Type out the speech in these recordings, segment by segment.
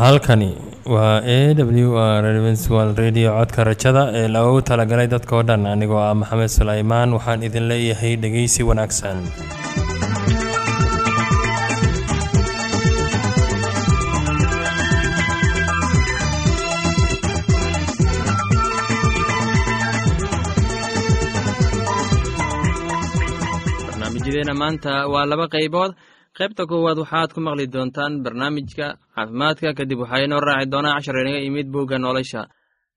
halkani waa a w r rwal radio codka rajada ee lagu talagalay dadkao dhan anigoo ah maxamed sulaymaan waxaan idin leeyahay dhegeysi wanaagsan maanta waa laba qaybood. Qaybta koowaad waxaad ku maqli doontaan barnaamijka caafimaadka kadib waxaa inoo raaci doonaa cashar inaga imid bugga nolosha.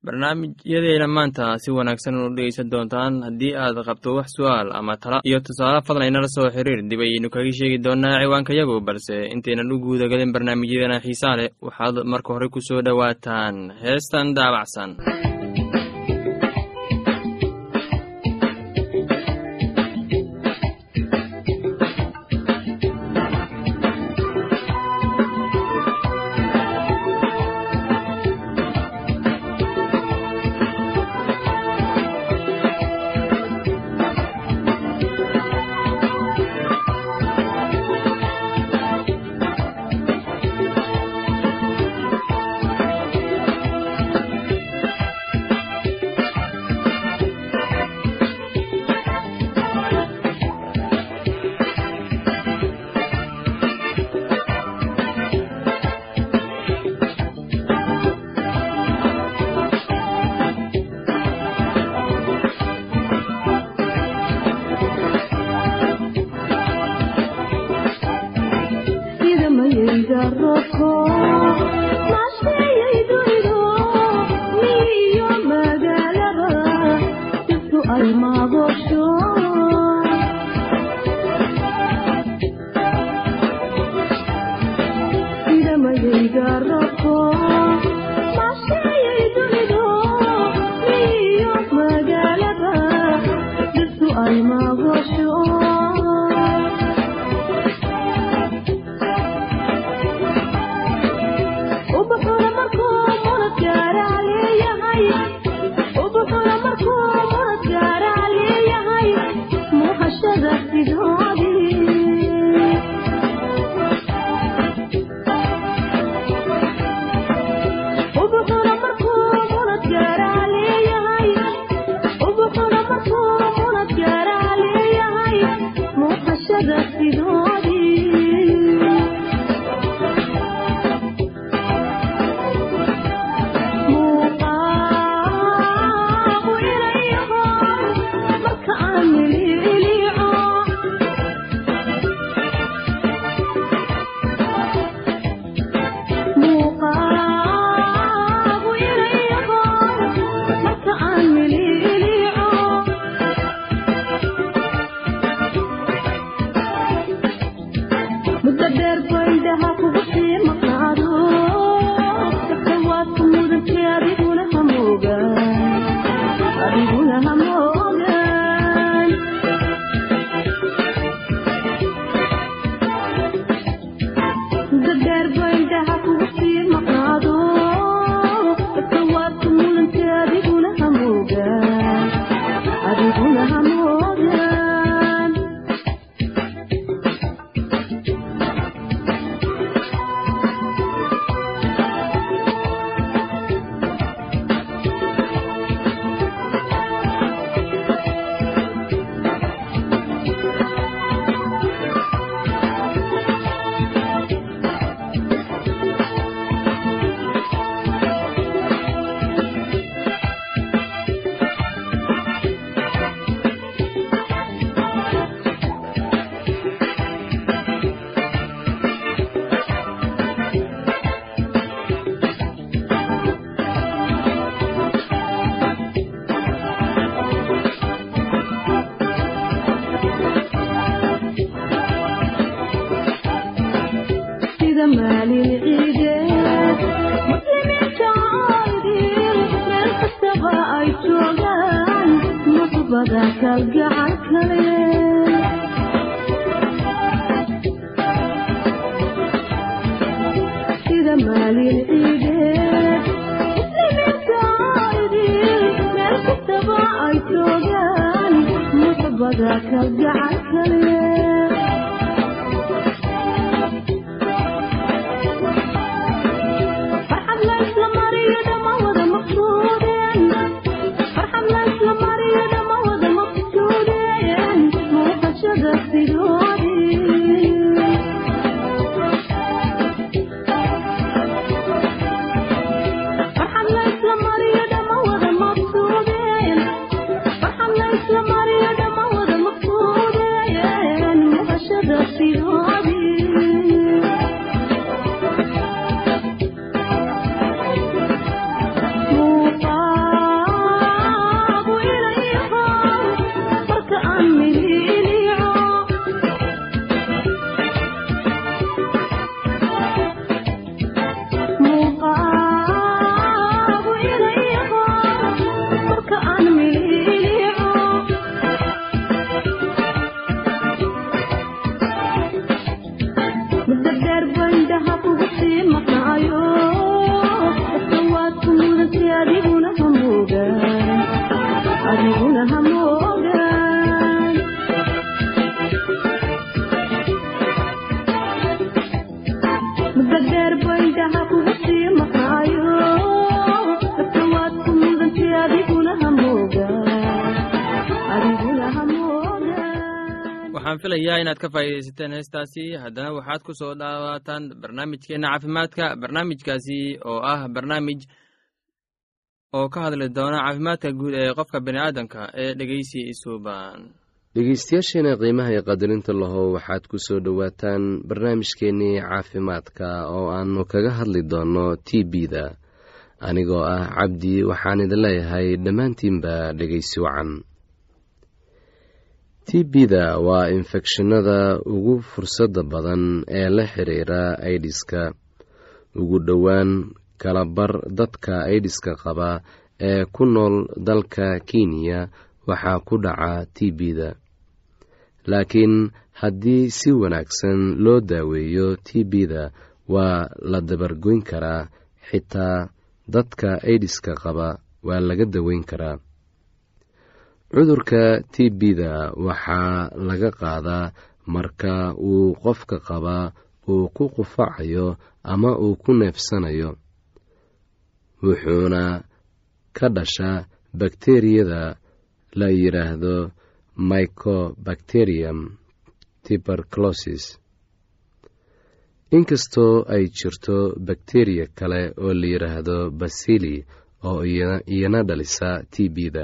Barnaamijyadeena maanta si wanaagsan u dhegeysan doontaan haddii aad qabto wax su'aal ama tala. Iyo tusaale fadlan inala soo xiriir dib ayaynu kaga sheegi doonaa ciwaankayagu balse intaynan u guudagelin barnaamijyadeena xiisaa leh waxaad marka hore ku soo dhowaataan. Heestan daabacsan aa filayaa inaad ka faa'iidaysateen heestaasi. Haddana waxaad ku soo dhawaataan barnaamijkeenna caafimaadka barnaamijkaasi oo ah barnaamij oo ka hadli doona caafimaadka guud ee qofka bini'aadanka ee dhegeysi isuuban dhegeystayaasheena qiimaha iyo qadarinta lahow waxaad ku soo dhowaataan barnaamijkeennii caafimaadka oo aannu kaga hadli doonno t b-da anigoo ah cabdi waxaan idin leeyahay dhammaantiinba dhegeysi wacan t b-da waa infekshinada ugu fursadda badan ee la xiriira aidiska ugu dhowaan kalabar dadka aidiska qaba ee ku nool dalka kenya waxaa ku dhaca t b-da laakiin haddii si wanaagsan loo daaweeyo t b-da waa la dabargoyn karaa xitaa dadka aidiska qaba waa laga daweyn karaa cudurka t b-da waxaa laga qaadaa marka uu qofka qabaa uu ku qufacayo ama uu ku neefsanayo. Wuxuuna ka dhashaa bakteriyada la yidhaahdo mycobacterium tuberculosis. Inkastoo ay jirto bakteriya kale oo la yidhaahdo basili oo iyana dhalisa t b-da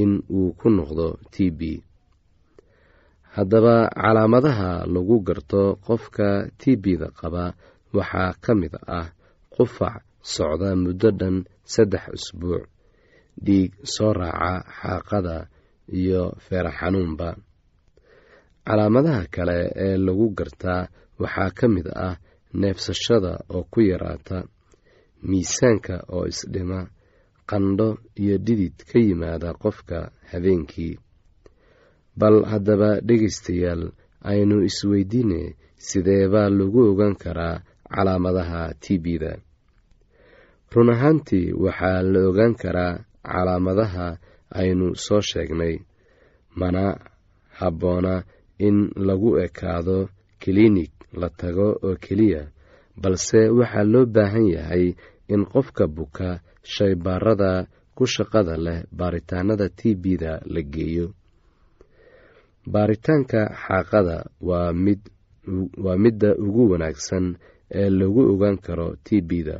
in uu ku noqdo t b. Haddaba calaamadaha lagu garto qofka tbda qaba waxaa ka mid ah qufac socda muddo dhan saddex usbuuc dhiig soo raaca xaaqada iyo feera xanuunba calaamadaha kale ee lagu gartaa waxaa ka mid ah neefsashada oo ku yaraata miisaanka oo isdhima qandho iyo dhidid ka yimaada qofka habeenkii. Bal haddaba dhegaystayaal aynu isweydiine sidee baa lagu ogaan karaa calaamadaha tbda run ahaantii waxaa la ogaan karaa calaamadaha aynu soo sheegnay. Mana habboona in lagu ekaado kiliinig la tago oo keliya balse waxaa loo baahan yahay in qofka buka shaybaarada ku shaqada leh baaritaanada tbda la geeyo. Baaritaanka xaaqada waa mid waa midda ugu wanaagsan ee lagu ogaan karo tbda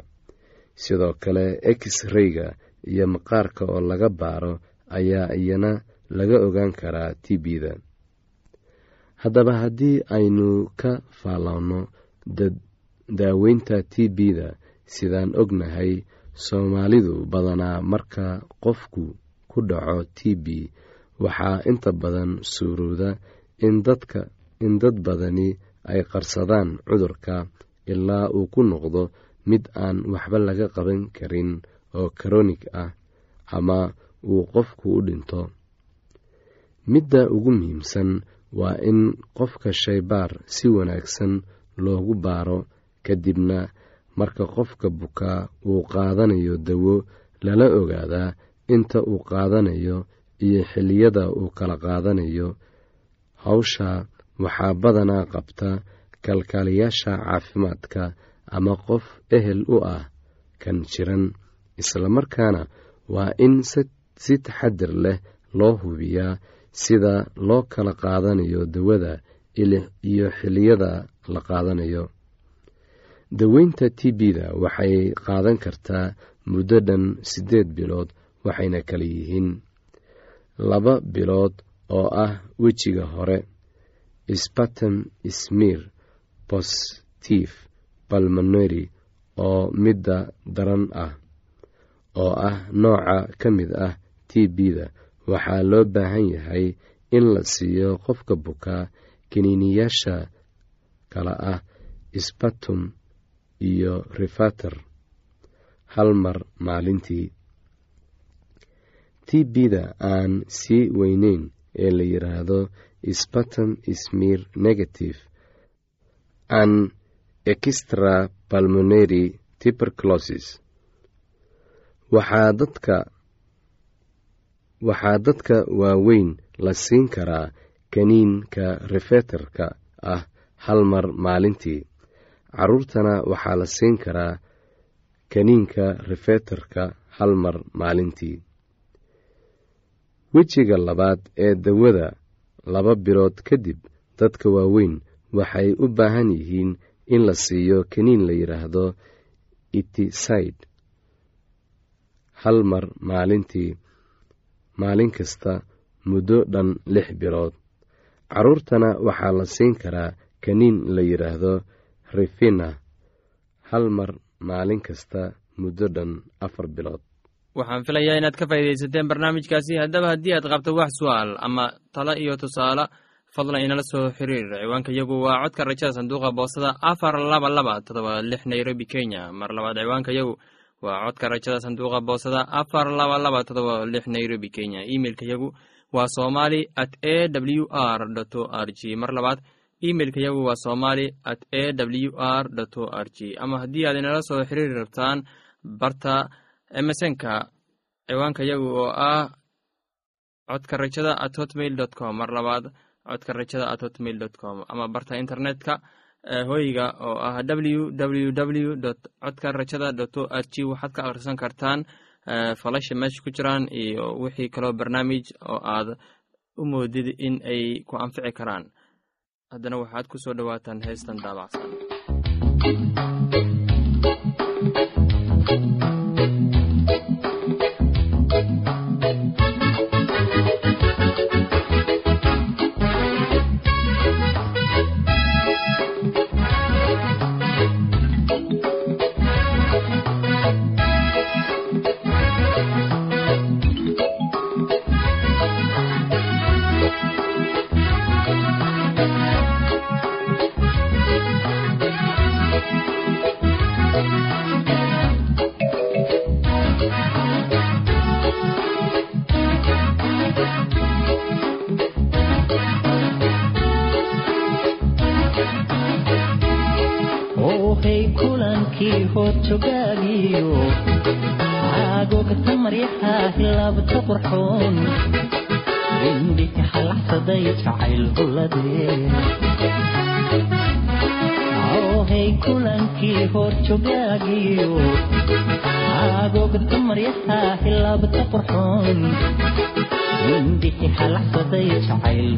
sidoo kale x-rayga iyo maqaarka oo laga baaro ayaa iyana laga ogaan karaa tbda haddaba haddii aynu ka faalloonno daaweynta tbda sidaan ognahay soomaalidu badanaa marka qofku ku dhaco tb waxaa inta badan dadka in dad badani ay qarsadaan cudurka ilaa uu ku noqdo mid aan waxba laga qaban karin oo karonig ah ama uu qofku u dhinto. Midda ugu muhiimsan waa in qofka shaybaar si wanaagsan loogu baaro kadibna marka qofka bukaa uu qaadanayo dawo lala ogaadaa inta uu qaadanayo iyo xilliyada uu kala qaadanayo. Hawsha waxaa badanaa qabta kalkaaliyaasha caafimaadka ama qof ehel u ah kan jiran islamarkaana waa in si taxadir leh loo hubiyaa sida loo kala qaadanayo dawada iyo xilliyada la qaadanayo daweynta tbda waxay qaadan kartaa muddo dhan siddeed bilood waxayna kala yihiin laba bilood oo ah wejiga hore spatem smir bostif balmoneri oo midda daran ah oo ah nooca ka mid ah tbda waxaa loo baahan yahay in la siiyo qofka bukaa kiniiniyaasha kala ah spatum iyo refater hal mar maalintii. Tbda aan sii weyneyn ee la yidhaahdo spatum smir negative an extra balmonary tuberculosis. Waxaa dadka waaweyn la siin karaa kaniinka refeterka ah hal mar maalintii caruurtana waxaa la siin karaa kaniinka refeterka hal mar maalintii. Wejiga labaad ee dawada laba bilood kadib dadka waaweyn waxay u baahan yihiin in la siiyo kaniin la yidhaahdo itisaid hal mar maalintii maalin kasta muddo dhan lix bilood. Caruurtana waxaa la siin karaa kaniin la yidhaahdo rifina hal mar maalin kasta muddo dhan afar bilood. Waxaan filayaa inaad ka faa'iidaysateen barnaamijkaasi. Haddaba haddii aad qabto wax su'aal ama talo iyo tusaale fadlan inala soo xiriir. Ciwaanka yagu waa codka rajada sanduuqa boosada afar laba laba todoba lix nairobi kenya. Mar labaad ciwaanka yagu waa codka rajada sanduuqa boosada afar laba laba todoba lix nairobi kenya. Imeilka yagu waa somali at a w r o r g. Mar labaad imeilka yagu waa somali at a w r o r g ama haddii aad inala soo xiriiri rabtaan barta emesonka ciwaanka yagu oo ah codka rajada at hotmail dot com. Mar labaad codka rajada at hotmail dot com. Ama barta internetka hoyga oo ah w w w dot codka rajada dot o r g waxaad ka akhrisan kartaan falasha meesha ku jiraan iyo wixii kaloo barnaamij oo aad u moodid in ay ku anfici karaan haddana waxaad ku soo dhowaataan heestan daabacsan hood jogaagiyo caagogta maryaha hilaabta qurxoon. Indhika halaxsaday jacayl huladee ohay kulankii hood jogaagiyo caagogta maryaha hilaabta qurxoon. Indhiki halaxsaday jacayl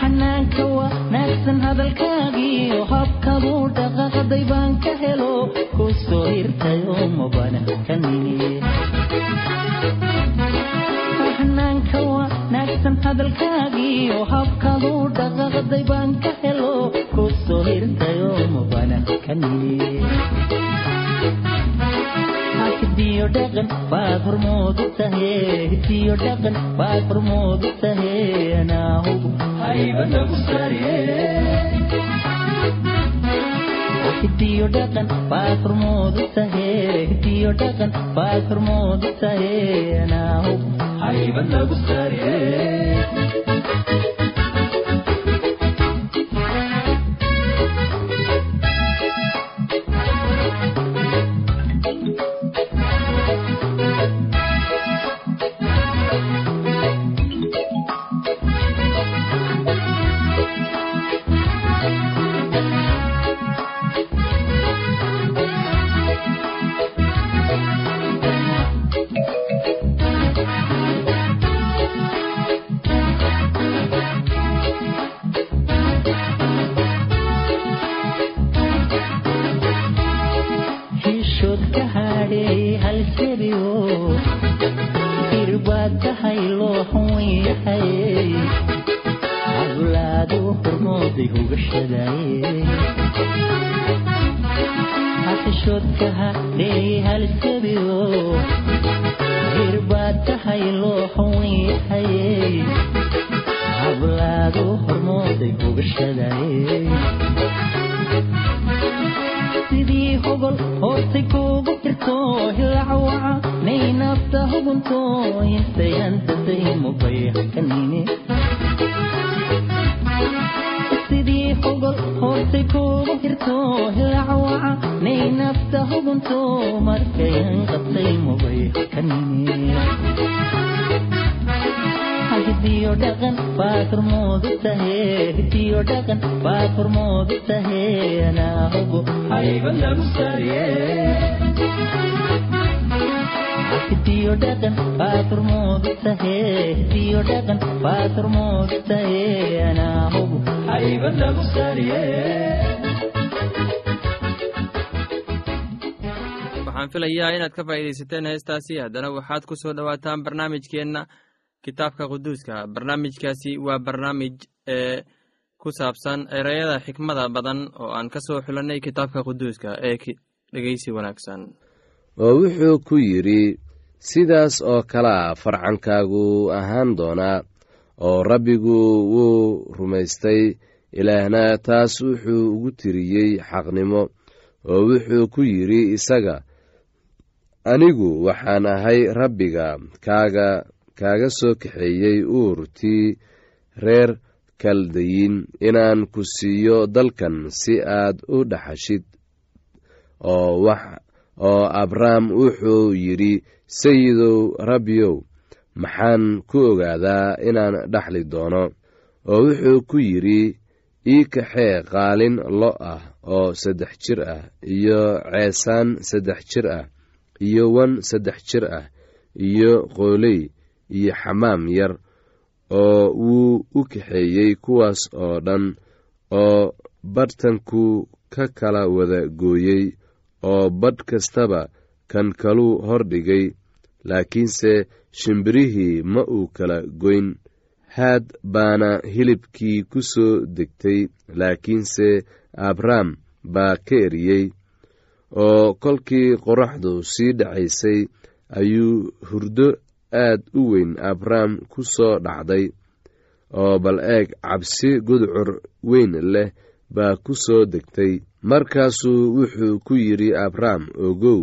xanaanka wanaagsan hadalkaagiyo habkabuu dhaqaaqday baan ka helo ku soo hirtayo kanini xanaanka wanaagsan hadalkaagiyo habkabuu dhaqaaqday baan ka helo ku soo hirtayo mabana kanini hidiyo dhaqan baad hormoodu tahe hidiyo dhaqan baad hormoodu tahe anaahugu haybanagu sare hidiyo dhaqan baad hormoodu tahe hidiyo dhaqan baad hormoodu tahe anaahugu haybanagu sare hoostay kuugu jirto hilacawaca nay nafta hugunto markayan qabtay mubaykanine hidiyo dhaqan baad hormoodu tahe hidiyo dhaqan baad hormoodu tahe anaahugu haybanagu sare hidiyo dhaqan baad hormoodu tahe hidiyo dhaqan baad hormoodu tahe anaahugu waxaan filayaa inaad ka faa'iidaysateen heestaasi. Haddana waxaad ku soo dhowaataan barnaamijkeenna kitaabka quduuska. Barnaamijkaasi waa barnaamij ee ku saabsan ereyada xikmada badan oo aan ka soo xulannay kitaabka quduuska ee dhegeysi wanaagsan. Oo wuxuu ku yidhi sidaas oo kalea farcankaagu ahaan doonaa oo rabbigu wuu rumaystay. Ilaahna taas wuxuu ugu tiriyey xaqnimo oo wuxuu ku yidhi isaga anigu waxaan ahay rabbiga kaaga kaaga soo kaxeeyey uurtii reer kaldayin inaan ku siiyo dalkan si aad u dhaxashid. Oo abrahm wuxuu yidhi sayidow rabbiyow maxaan ku ogaadaa inaan dhaxli doono oo wuxuu ku yidhi ii kaxee qaalin lo ah oo saddex jir ah iyo ceesaan saddex jir ah iyo wan saddex jir ah iyo qooley iyo xamaam yar oo wuu u kaxeeyey kuwaas oo dhan oo badhtanku ka kala wada gooyey oo badh kastaba kan kaluu hordhigay laakiinse shimbirihii ma uu kala goyn. Haad baana hilibkii ku soo degtay laakiinse abrahm baa ka eriyey. Oo kolkii qoraxdu sii dhacaysay ayuu hurdo aad u weyn abrahm ku soo dhacday. Oo bal eeg cabsi gudcur weyn leh baa ku soo degtay. Markaasuu wuxuu ku yidhi abrahm ogow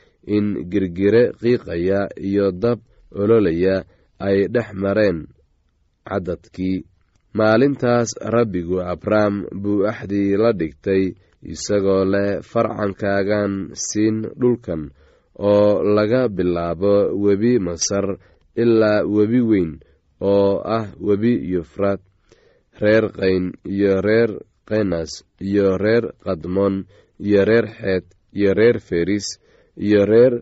in girgire qiiqaya iyo dab ololaya ay dhex mareen caddadkii. Maalintaas rabbigu abrahm buu axdii la dhigtay isagoo leh farcankaagan siin dhulkan oo laga bilaabo webi masar ilaa webi weyn oo ah webi yufraad reer qayn iyo reer kenas iyo reer kadmon iyo reer xeed iyo reer feris iyo reer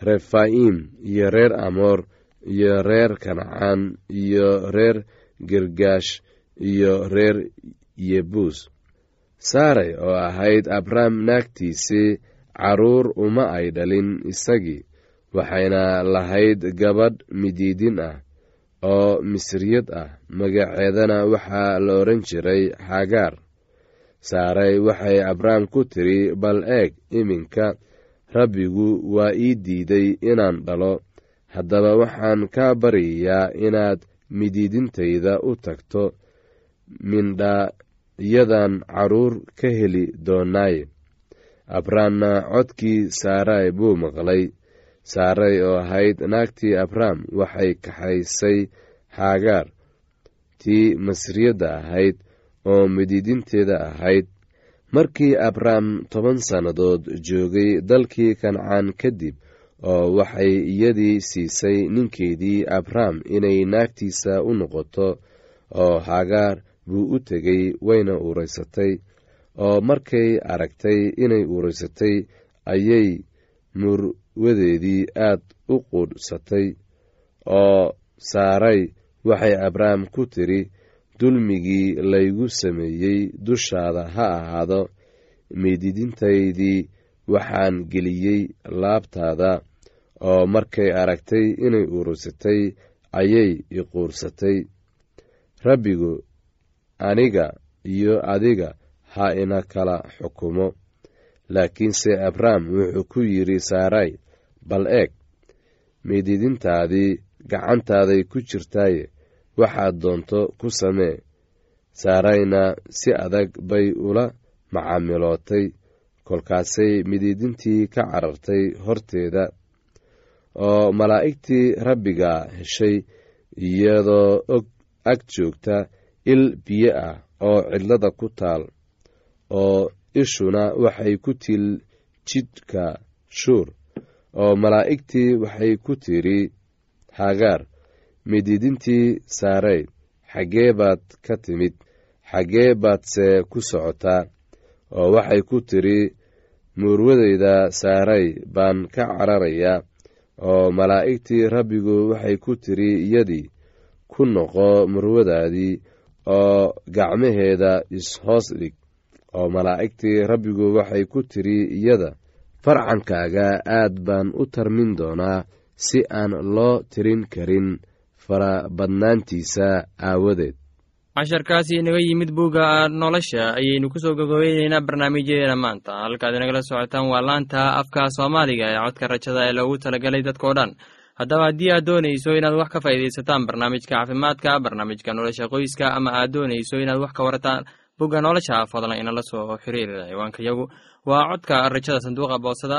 refaim iyo reer amoor iyo reer kancaan iyo reer girgaash iyo reer yebuus saaray oo ahayd abraham naagtiisii carruur uma ay dhalin isagii waxayna lahayd gabadh midiidin ah oo misriyad ah. Magaceedana waxaa la odhan jiray xagaar saaray waxay abraham ku tiri bal eeg iminka rabbigu waa ii diiday inaan dhalo. Haddaba waxaan kaa baryayaa inaad midiidintayda u tagto. Mindhayadan carruur ka heli doonaaye abrahamna codkii saaray buu maqlay. Saaray oo ahayd naagtii abraham waxay kaxaysay xagaar tii masriyadda ahayd oo midiidinteeda ahayd markii abraham toban sannadood joogay dalkii kancaan kadib oo waxay iyadii siisay ninkeedii abraham inay naagtiisa u noqoto oo hagaar buu u tegey wayna uuraysatay oo markay aragtay inay uuraysatay ayay murwadeedii aad u quudhsatay oo saaray waxay abraham ku tiri dulmigii laygu sameeyey dushaada ha ahaado miididintaydii waxaan geliyey laabtaada oo markay aragtay inay urursatay ayay iquursatay rabbigu aniga iyo adiga ha ina kala xukumo. Laakiinse abraham wuxuu ku yidhi saaray bal eeg miididintaadii gacantaaday ku jirtaaye waxaad doonto ku samee saarayna si adag bay ula macaamilootay kolkaasay midiidintii ka carartay horteeda oo malaa'igtii rabbiga heshay iyadoo og ag joogta il biyo ah oo cidlada ku taal oo ishuna waxay ku til jidhka shuur oo malaa'igtii waxay ku tidhi hagaar midiidintii saarey xaggee baad ka timid xaggee baadse ku socotaa oo waxay ku tidhi muurwadeyda saaray baan ka cararayaa oo malaa'igtii rabbigu waxay ku tidhi iyadii ku noqo murwadaadii oo gacmaheeda is-hoos dhig oo malaa'igtii rabbigu waxay ku tidhi iyada farcankaaga aad baan u tarmin doonaa si aan loo tirin karin farabadnaantiisa aawadeed. Casharkaasi inaga yimid bugga nolosha ayaynu ku soo gogobeyneynaa barnaamijyadeena maanta. Halkaad inagala socotaan waa laanta afka soomaaliga ee codka rajada ee loogu talagalay dadkao dhan. Haddaba haddii aad doonayso inaad wax ka faa'iidaysataan barnaamijka caafimaadka barnaamijka nolosha qoyska ama aad doonayso inaad wax ka warataan bugga nolosha fadlan inala soo xiriir ciwaankayagu waa codka rajada sanduuqa boosada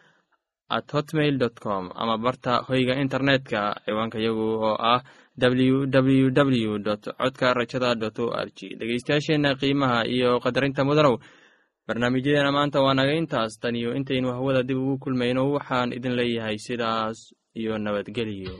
at hotmail dot com ama barta hoyga internetka ciwaanka yagu oo ah www dot codka rajada dot o r g dhegeystayaasheena qiimaha iyo qadarinta mudanow barnaamijyadeena maanta waa naga intaas. Tan iyo intaynu hawada dib ugu kulmayno waxaan idin leeyahay sidaas iyo nabadgelyo